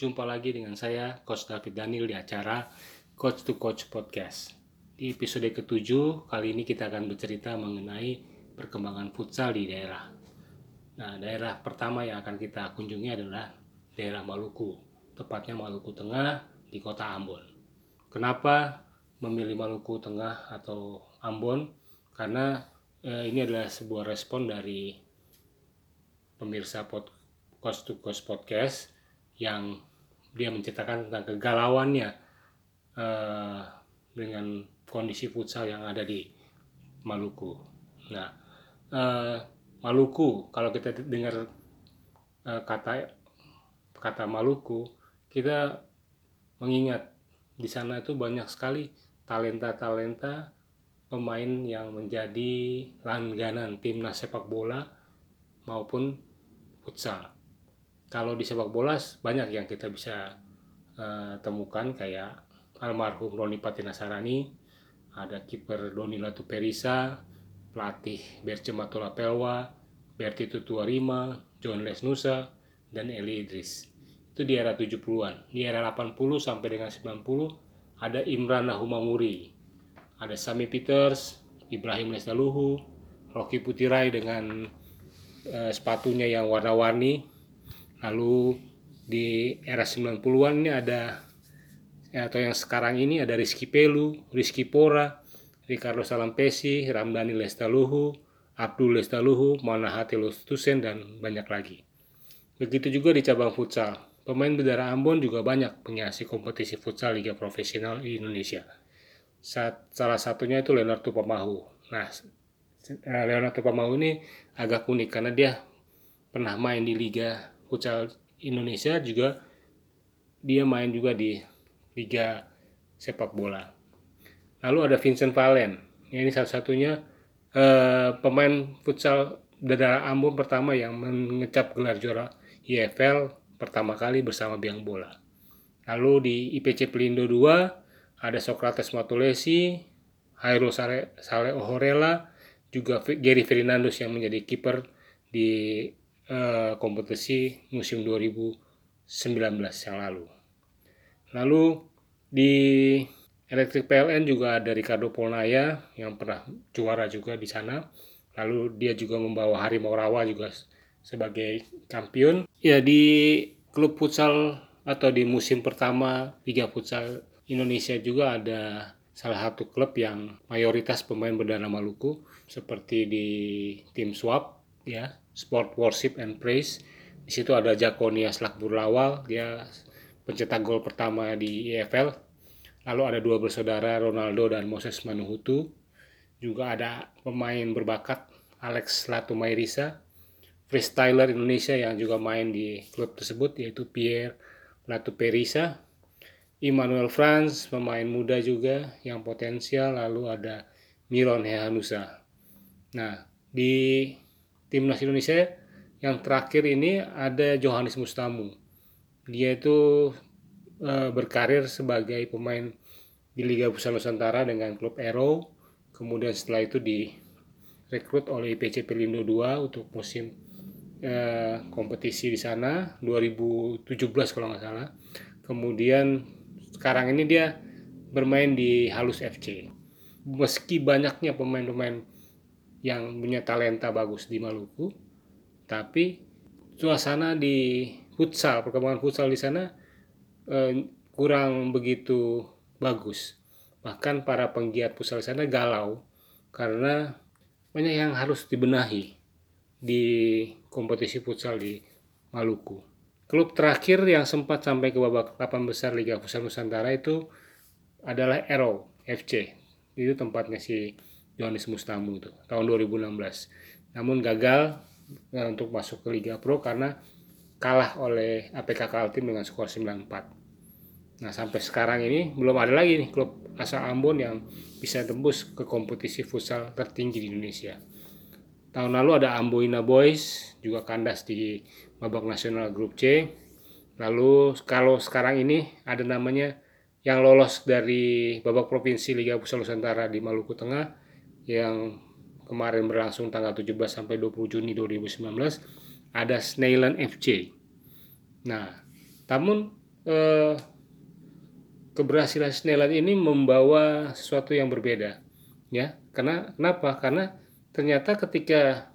Jumpa lagi dengan saya Coach David Daniel di acara Coach to Coach Podcast. Di episode ketujuh, kali ini kita akan bercerita mengenai perkembangan futsal di daerah. Nah, daerah pertama yang akan kita kunjungi adalah daerah Maluku, tepatnya Maluku Tengah di kota Ambon. Kenapa memilih Maluku Tengah atau Ambon? Karena eh, ini adalah sebuah respon dari pemirsa pod, Coast to Coast Podcast yang dia menceritakan tentang kegalauannya eh, dengan kondisi futsal yang ada di Maluku. Nah, eh, Maluku kalau kita dengar eh, kata kata Maluku, kita mengingat di sana itu banyak sekali talenta-talenta pemain yang menjadi langganan timnas sepak bola maupun futsal. Kalau di sepak bola banyak yang kita bisa uh, temukan kayak almarhum Roni Patinasarani, ada kiper Doni Latu Perisa, pelatih Berce Matola Pelwa, Berti Tutuarima, John Lesnusa, dan Eli Idris. Itu di era 70-an. Di era 80 sampai dengan 90 ada Imran Nahumamuri, ada Sami Peters, Ibrahim Lestaluhu, Rocky Putirai dengan uh, sepatunya yang warna-warni. Lalu di era 90-an ini ada atau yang sekarang ini ada Rizky Pelu, Rizky Pora, Ricardo Salampesi, Ramdhani Lestaluhu, Abdul Lestaluhu, Manahati Lustusen, dan banyak lagi. Begitu juga di cabang futsal. Pemain berdarah Ambon juga banyak pengisi kompetisi futsal Liga Profesional di Indonesia. Salah satunya itu Leonardo Pamahu. Nah, eh, Leonardo Pamahu ini agak unik karena dia pernah main di Liga Futsal Indonesia juga dia main juga di Liga sepak bola. Lalu ada Vincent Valen. Ini salah satunya eh, pemain futsal darah Ambon pertama yang mengecap gelar juara IFL pertama kali bersama biang bola. Lalu di IPC Pelindo 2 ada Socrates Matulesi, Hairul Saleh Sale Ohorela, juga Gary Fernandes yang menjadi kiper di uh, kompetisi musim 2019 yang lalu. Lalu di Elektrik PLN juga ada Ricardo Polnaya yang pernah juara juga di sana. Lalu dia juga membawa Harimau Rawa juga sebagai kampion. Ya di klub futsal atau di musim pertama Liga Futsal Indonesia juga ada salah satu klub yang mayoritas pemain berdarah Maluku seperti di tim Swap ya Sport Worship and Praise. Di situ ada Jakonia Slakbur Lawal dia pencetak gol pertama di EFL lalu ada dua bersaudara Ronaldo dan Moses Manuhutu. Juga ada pemain berbakat Alex Latumairisa. Freestyler Indonesia yang juga main di klub tersebut yaitu Pierre Latu Perisa, Immanuel Franz pemain muda juga yang potensial. Lalu ada Miron Hehanusa. Nah di timnas Indonesia yang terakhir ini ada Johannes Mustamu. Dia itu e, berkarir sebagai pemain di Liga Pusat Nusantara dengan klub Ero. Kemudian setelah itu direkrut oleh IPC Pelindo 2 untuk musim eh, kompetisi di sana 2017 kalau nggak salah kemudian sekarang ini dia bermain di Halus FC meski banyaknya pemain-pemain yang punya talenta bagus di Maluku tapi suasana di futsal perkembangan futsal di sana eh, kurang begitu bagus bahkan para penggiat futsal di sana galau karena banyak yang harus dibenahi di kompetisi futsal di Maluku. Klub terakhir yang sempat sampai ke babak 8 besar Liga Futsal Nusantara itu adalah Ero FC. Itu tempatnya si Yohanes Mustamu itu tahun 2016. Namun gagal eh, untuk masuk ke Liga Pro karena kalah oleh APK Kaltim dengan skor 9-4. Nah sampai sekarang ini belum ada lagi nih klub asal Ambon yang bisa tembus ke kompetisi futsal tertinggi di Indonesia. Tahun lalu ada Amboina Boys juga kandas di babak nasional grup C. Lalu kalau sekarang ini ada namanya yang lolos dari babak provinsi Liga Futsal Nusantara di Maluku Tengah yang kemarin berlangsung tanggal 17 sampai 20 Juni 2019 ada Snailan FC. Nah, Namun eh, keberhasilan Sneland ini membawa sesuatu yang berbeda, ya. Karena kenapa? Karena ternyata ketika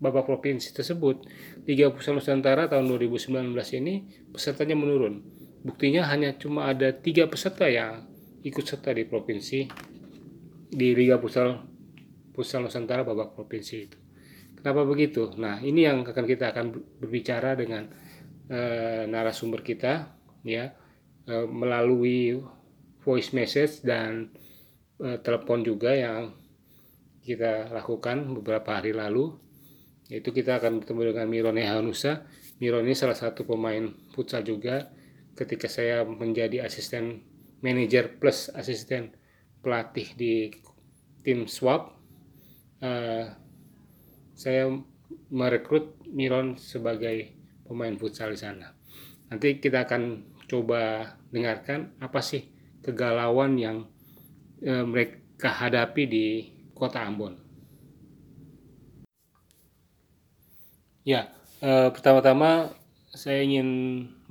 babak provinsi tersebut Liga Pusat Nusantara tahun 2019 ini pesertanya menurun. Buktinya hanya cuma ada tiga peserta yang ikut serta di provinsi di Liga Pusat Pusat Nusantara babak provinsi itu. Kenapa begitu? Nah ini yang akan kita akan berbicara dengan e, narasumber kita ya e, melalui voice message dan e, telepon juga yang kita lakukan beberapa hari lalu yaitu kita akan bertemu dengan Mirone Hanusa Miron ini salah satu pemain futsal juga ketika saya menjadi asisten manajer plus asisten pelatih di tim swap uh, saya merekrut Miron sebagai pemain futsal di sana. Nanti kita akan coba dengarkan apa sih kegalauan yang uh, mereka hadapi di kota Ambon. Ya, eh, pertama-tama saya ingin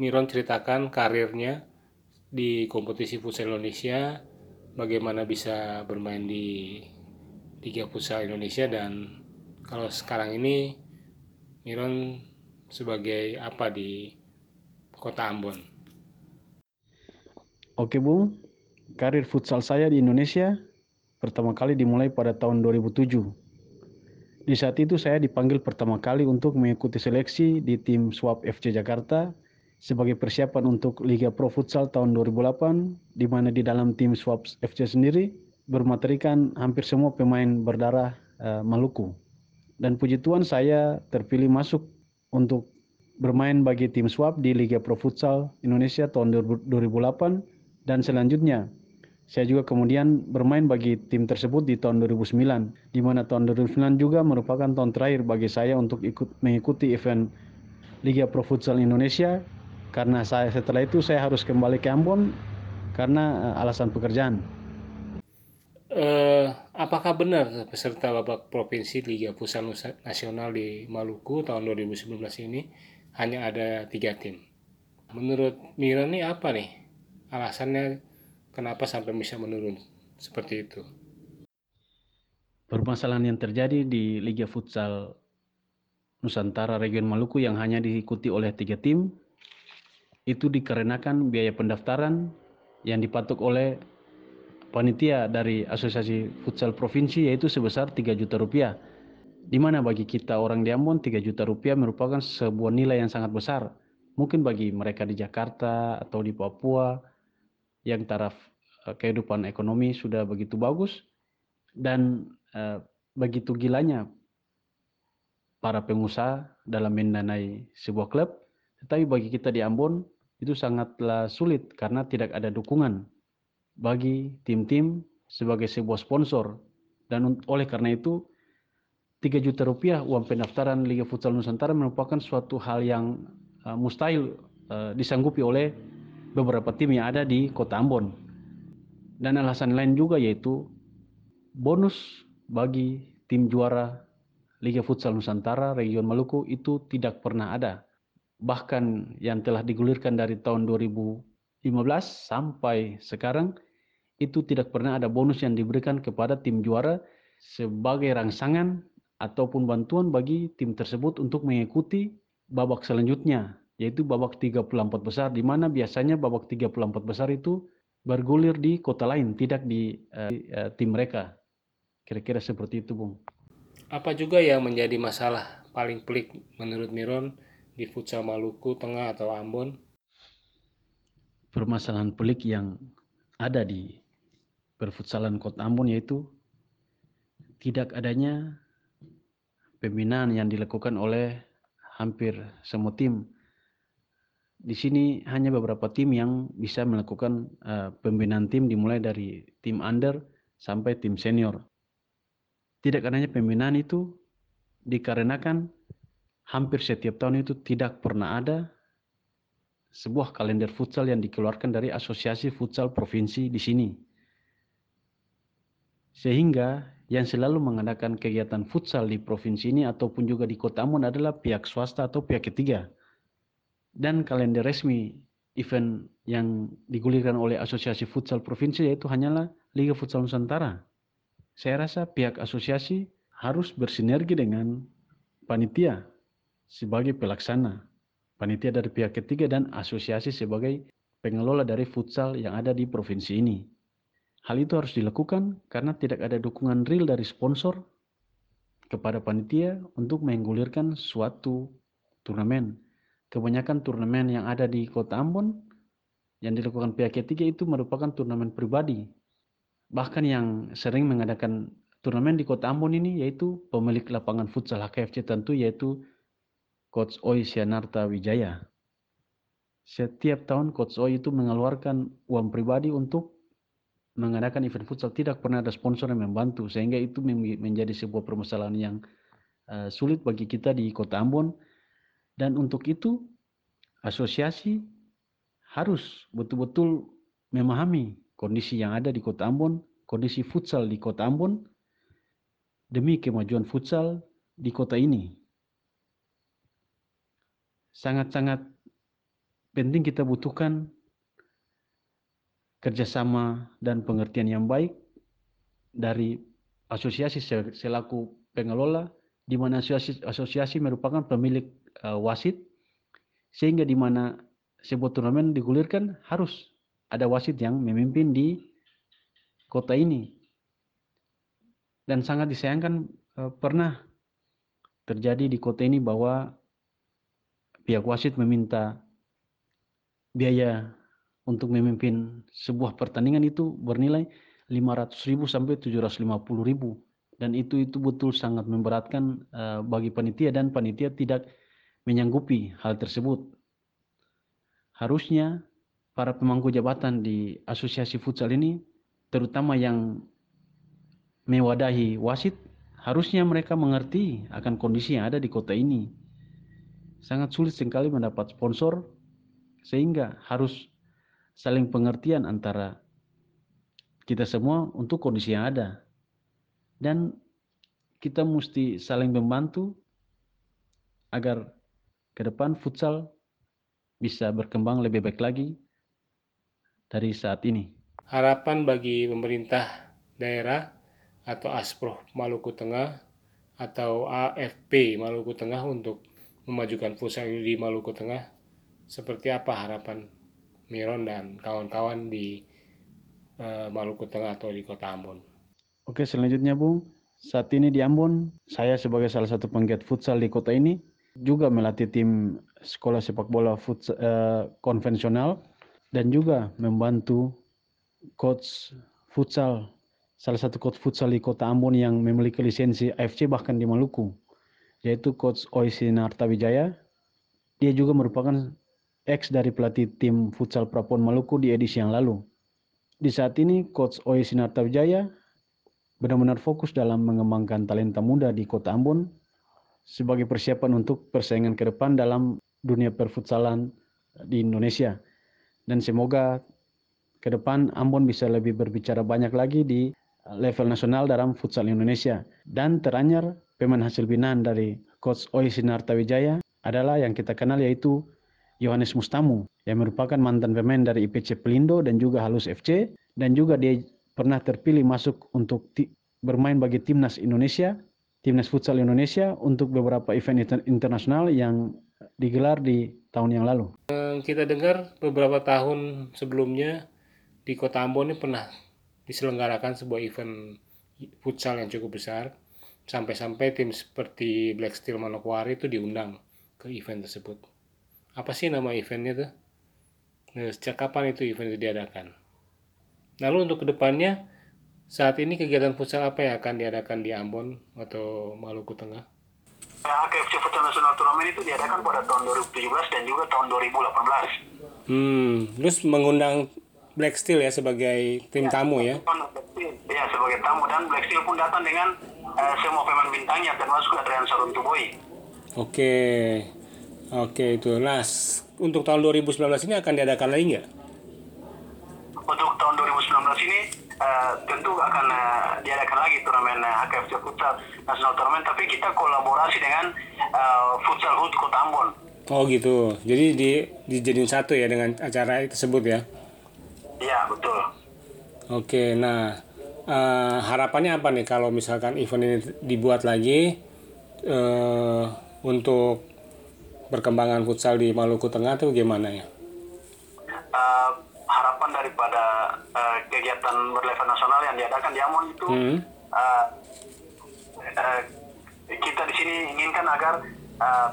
Miron ceritakan karirnya di kompetisi futsal Indonesia, bagaimana bisa bermain di Liga Futsal Indonesia dan kalau sekarang ini Miron sebagai apa di Kota Ambon. Oke Bung, karir futsal saya di Indonesia pertama kali dimulai pada tahun 2007 di saat itu saya dipanggil pertama kali untuk mengikuti seleksi di tim Swap FC Jakarta sebagai persiapan untuk Liga Pro Futsal tahun 2008 di mana di dalam tim Swap FC sendiri bermaterikan hampir semua pemain berdarah uh, Maluku. Dan puji Tuhan saya terpilih masuk untuk bermain bagi tim Swap di Liga Pro Futsal Indonesia tahun 2008 dan selanjutnya saya juga kemudian bermain bagi tim tersebut di tahun 2009, di mana tahun 2009 juga merupakan tahun terakhir bagi saya untuk ikut mengikuti event Liga Pro Futsal Indonesia karena saya setelah itu saya harus kembali ke Ambon karena uh, alasan pekerjaan. Uh, apakah benar peserta babak provinsi Liga Futsal Nasional di Maluku tahun 2019 ini hanya ada tiga tim? Menurut Mira nih apa nih alasannya kenapa sampai bisa menurun seperti itu? Permasalahan yang terjadi di Liga Futsal Nusantara Region Maluku yang hanya diikuti oleh tiga tim itu dikarenakan biaya pendaftaran yang dipatok oleh panitia dari Asosiasi Futsal Provinsi yaitu sebesar 3 juta rupiah. Di mana bagi kita orang di Ambon 3 juta rupiah merupakan sebuah nilai yang sangat besar. Mungkin bagi mereka di Jakarta atau di Papua yang taraf uh, kehidupan ekonomi sudah begitu bagus dan uh, begitu gilanya para pengusaha dalam mendanai sebuah klub, tetapi bagi kita di Ambon itu sangatlah sulit karena tidak ada dukungan bagi tim-tim sebagai sebuah sponsor dan oleh karena itu 3 juta rupiah uang pendaftaran Liga Futsal Nusantara merupakan suatu hal yang uh, mustahil uh, disanggupi oleh beberapa tim yang ada di kota Ambon. Dan alasan lain juga yaitu bonus bagi tim juara Liga Futsal Nusantara Region Maluku itu tidak pernah ada. Bahkan yang telah digulirkan dari tahun 2015 sampai sekarang itu tidak pernah ada bonus yang diberikan kepada tim juara sebagai rangsangan ataupun bantuan bagi tim tersebut untuk mengikuti babak selanjutnya yaitu babak 34 besar di mana biasanya babak 34 besar itu bergulir di kota lain, tidak di uh, tim mereka. Kira-kira seperti itu, Bung. Apa juga yang menjadi masalah paling pelik menurut Miron di futsal Maluku Tengah atau Ambon? Permasalahan pelik yang ada di perfutsalan kota Ambon yaitu tidak adanya pembinaan yang dilakukan oleh hampir semua tim di sini hanya beberapa tim yang bisa melakukan uh, pembinaan tim dimulai dari tim under sampai tim senior. Tidak adanya pembinaan itu dikarenakan hampir setiap tahun itu tidak pernah ada sebuah kalender futsal yang dikeluarkan dari Asosiasi Futsal Provinsi di sini. Sehingga yang selalu mengadakan kegiatan futsal di provinsi ini ataupun juga di kota Ambon adalah pihak swasta atau pihak ketiga dan kalender resmi event yang digulirkan oleh Asosiasi Futsal Provinsi yaitu hanyalah Liga Futsal Nusantara. Saya rasa pihak asosiasi harus bersinergi dengan panitia sebagai pelaksana, panitia dari pihak ketiga dan asosiasi sebagai pengelola dari futsal yang ada di provinsi ini. Hal itu harus dilakukan karena tidak ada dukungan real dari sponsor kepada panitia untuk menggulirkan suatu turnamen kebanyakan turnamen yang ada di kota Ambon yang dilakukan pihak ketiga itu merupakan turnamen pribadi. Bahkan yang sering mengadakan turnamen di kota Ambon ini yaitu pemilik lapangan futsal HKFC tentu yaitu Coach Oi Sianarta Wijaya. Setiap tahun Coach Oi itu mengeluarkan uang pribadi untuk mengadakan event futsal tidak pernah ada sponsor yang membantu sehingga itu menjadi sebuah permasalahan yang uh, sulit bagi kita di kota Ambon dan untuk itu asosiasi harus betul-betul memahami kondisi yang ada di Kota Ambon, kondisi futsal di Kota Ambon demi kemajuan futsal di kota ini. Sangat-sangat penting kita butuhkan kerjasama dan pengertian yang baik dari asosiasi selaku pengelola, di mana asosiasi, asosiasi merupakan pemilik uh, wasit sehingga di mana sebuah turnamen digulirkan harus ada wasit yang memimpin di kota ini. Dan sangat disayangkan uh, pernah terjadi di kota ini bahwa pihak wasit meminta biaya untuk memimpin sebuah pertandingan itu bernilai 500 ribu sampai 750 ribu dan itu itu betul sangat memberatkan uh, bagi panitia dan panitia tidak menyanggupi hal tersebut. Harusnya para pemangku jabatan di asosiasi futsal ini, terutama yang mewadahi wasit, harusnya mereka mengerti akan kondisi yang ada di kota ini. Sangat sulit sekali mendapat sponsor, sehingga harus saling pengertian antara kita semua untuk kondisi yang ada. Dan kita mesti saling membantu agar ke depan futsal bisa berkembang lebih baik lagi dari saat ini. Harapan bagi pemerintah daerah atau Asprof Maluku Tengah atau AFP Maluku Tengah untuk memajukan futsal di Maluku Tengah seperti apa harapan Miron dan kawan-kawan di uh, Maluku Tengah atau di Kota Ambon? Oke, selanjutnya Bung. Saat ini di Ambon, saya sebagai salah satu penggiat futsal di kota ini juga melatih tim sekolah sepak bola futsal, uh, konvensional dan juga membantu coach futsal salah satu coach futsal di kota Ambon yang memiliki lisensi AFC bahkan di Maluku yaitu coach Oisin Artawijaya dia juga merupakan ex dari pelatih tim futsal Prapon Maluku di edisi yang lalu di saat ini coach Oisin Artawijaya benar-benar fokus dalam mengembangkan talenta muda di kota Ambon sebagai persiapan untuk persaingan ke depan dalam dunia perfutsalan di Indonesia. Dan semoga ke depan Ambon bisa lebih berbicara banyak lagi di level nasional dalam futsal Indonesia. Dan teranyar pemain hasil binaan dari Coach Oi Sinarta Wijaya adalah yang kita kenal yaitu Yohanes Mustamu yang merupakan mantan pemain dari IPC Pelindo dan juga Halus FC dan juga dia pernah terpilih masuk untuk bermain bagi timnas Indonesia timnas futsal Indonesia untuk beberapa event internasional yang digelar di tahun yang lalu. Kita dengar beberapa tahun sebelumnya di Kota Ambon ini pernah diselenggarakan sebuah event futsal yang cukup besar sampai-sampai tim seperti Black Steel Manokwari itu diundang ke event tersebut. Apa sih nama eventnya tuh? Nah, sejak kapan itu event itu diadakan? Lalu untuk ke depannya saat ini kegiatan futsal apa yang akan diadakan di Ambon atau Maluku Tengah? AKFC Futsal Nasional Turnamen itu diadakan pada tahun 2017 dan juga tahun 2018. Hmm, terus mengundang Black Steel ya sebagai tim ya, tamu ya? Ya, sebagai tamu dan Black Steel pun datang dengan uh, semua pemain bintangnya termasuk Adrian Saruntuboy. Oke, oke itu. Nah, untuk tahun 2019 ini akan diadakan lagi nggak? Untuk tahun 2019 ini uh, tentu akan uh, diadakan lagi turnamen uh, eh, HKFC Futsal Nasional Turnamen tapi kita kolaborasi dengan uh, Futsal Hood Kota Ambon Oh gitu. Jadi di dijadiin satu ya dengan acara tersebut ya. Iya betul. Oke, nah eh, harapannya apa nih kalau misalkan event ini dibuat lagi eh, untuk perkembangan futsal di Maluku Tengah tuh gimana ya? Eh, harapan daripada eh, kegiatan berlevel nasional yang diadakan di Ambon itu Hmm. eh, eh, kita di sini inginkan agar eh,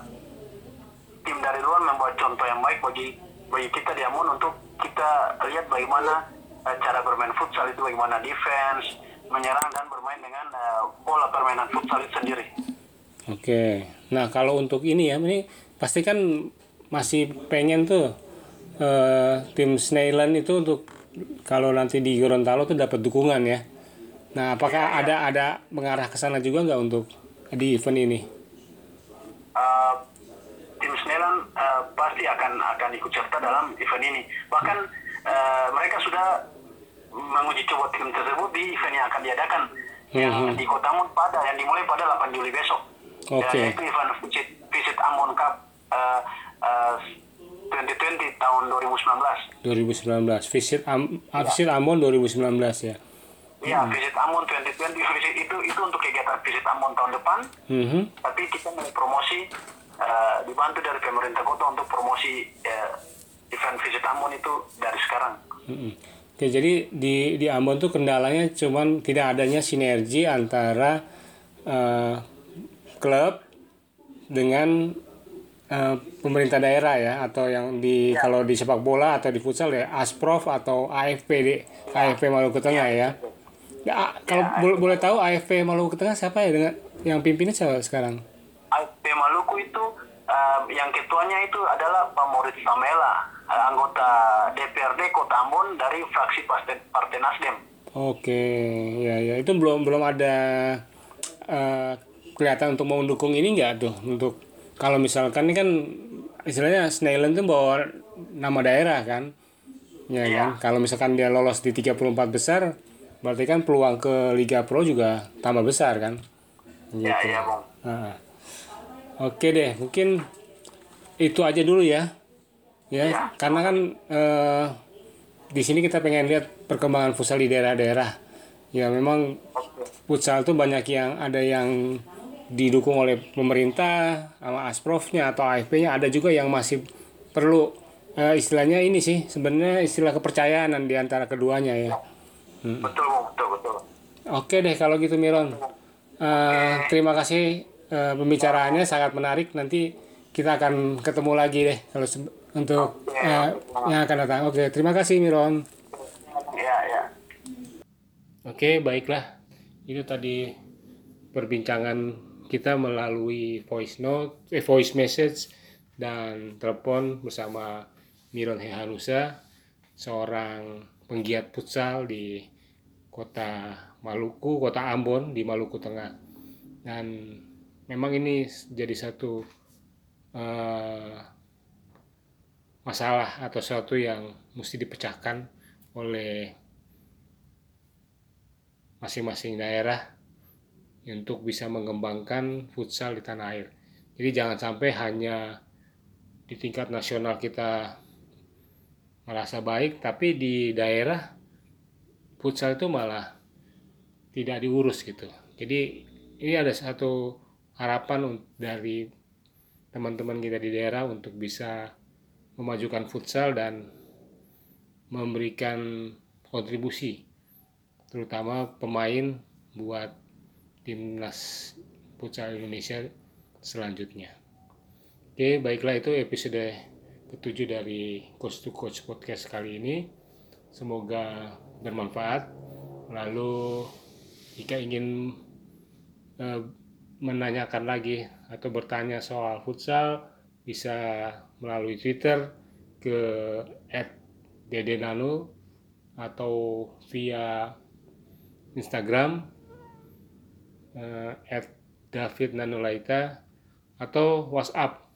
tim dari luar membuat contoh yang baik bagi bagi kita di Ambon untuk kita lihat bagaimana eh, cara bermain futsal itu bagaimana defense menyerang dan bermain dengan eh, pola permainan futsal itu sendiri. Oke. Nah, kalau untuk ini ya, ini pasti kan masih pengen tuh eh, tim Snailand itu untuk kalau nanti di Gorontalo tuh dapat dukungan ya. Nah, apakah ada ada mengarah ke sana juga nggak untuk di event ini? uh, tim Snelan uh, pasti akan akan ikut serta dalam event ini. Bahkan uh, mereka sudah menguji coba tim tersebut di event yang akan diadakan yang Mhm. di Kota Ambon pada yang dimulai pada 8 Juli besok. Oke. Dan itu event visit, visit Ambon Cup uh, uh, 2020 tahun 2019. 2019. Visit Am ah, Visit Ambon 2019 ya. Ya, visit Ambon 2020 visit itu itu untuk kegiatan visit Ambon tahun depan. Mhm. tapi kita mau promosi eh, dibantu dari pemerintah kota untuk promosi eh, event visit Ambon itu dari sekarang. Oke, jadi di di Ambon tuh kendalanya cuman tidak adanya sinergi antara eh, klub dengan eh, pemerintah daerah ya atau yang di kalau di sepak bola atau di futsal ya Asprof atau AFP di AFP Maluku Tengah ya. Ya, a- kalau bo- boleh tahu AFP Maluku Tengah siapa ya dengan yang pimpinnya siapa sekarang? AFP Maluku itu eh, yang ketuanya itu adalah Pak Moritz Samela, eh, anggota DPRD Kota Ambon dari fraksi Partai, Partai Nasdem. Oke, ya ya itu belum belum ada eh, kelihatan untuk mau mendukung ini enggak tuh untuk kalau misalkan ini kan istilahnya Snailand tuh bawa nama daerah kan, ya kan. Kalau misalkan dia lolos di 34 besar, berarti kan peluang ke Liga Pro juga tambah besar kan. Ya, ya, Bung. Ah. Oke deh, mungkin itu aja dulu ya. Ya, karena kan eh, di sini kita pengen lihat perkembangan futsal di daerah-daerah. Ya, memang futsal tuh banyak yang ada yang didukung oleh pemerintah sama Asprofnya atau AFP-nya, ada juga yang masih perlu eh, istilahnya ini sih, sebenarnya istilah kepercayaan di antara keduanya ya. Betul, Bung. Betul, betul. Oke deh kalau gitu Miron. Eh, terima kasih eh, pembicaraannya sangat menarik. Nanti kita akan ketemu lagi deh kalau untuk eh, yang akan datang. Oke terima kasih Miron. Ya, ya. Oke baiklah. Itu tadi perbincangan kita melalui voice note, eh, voice message dan telepon bersama Miron Hehanusa, seorang penggiat futsal di kota Maluku, kota Ambon di Maluku Tengah. Dan memang ini jadi satu eh, masalah atau sesuatu yang mesti dipecahkan oleh masing-masing daerah untuk bisa mengembangkan futsal di tanah air. Jadi jangan sampai hanya di tingkat nasional kita merasa baik, tapi di daerah futsal itu malah tidak diurus gitu. Jadi ini ada satu harapan dari teman-teman kita di daerah untuk bisa memajukan futsal dan memberikan kontribusi terutama pemain buat timnas futsal Indonesia selanjutnya. Oke, baiklah itu episode ketujuh dari Coach to Coach podcast kali ini. Semoga bermanfaat. Lalu jika ingin eh, menanyakan lagi atau bertanya soal futsal bisa melalui Twitter ke @dedenano atau via Instagram eh, David atau WhatsApp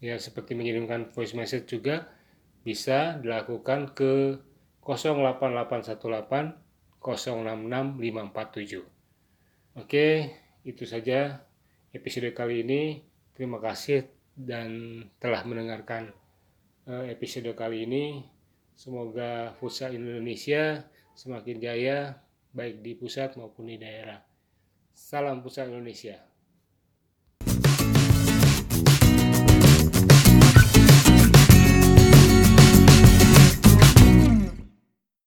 ya seperti mengirimkan voice message juga bisa dilakukan ke 08818 066547. Oke, itu saja episode kali ini. Terima kasih dan telah mendengarkan eh, episode kali ini. Semoga futsal Indonesia semakin jaya baik di pusat maupun di daerah. Salam futsal Indonesia.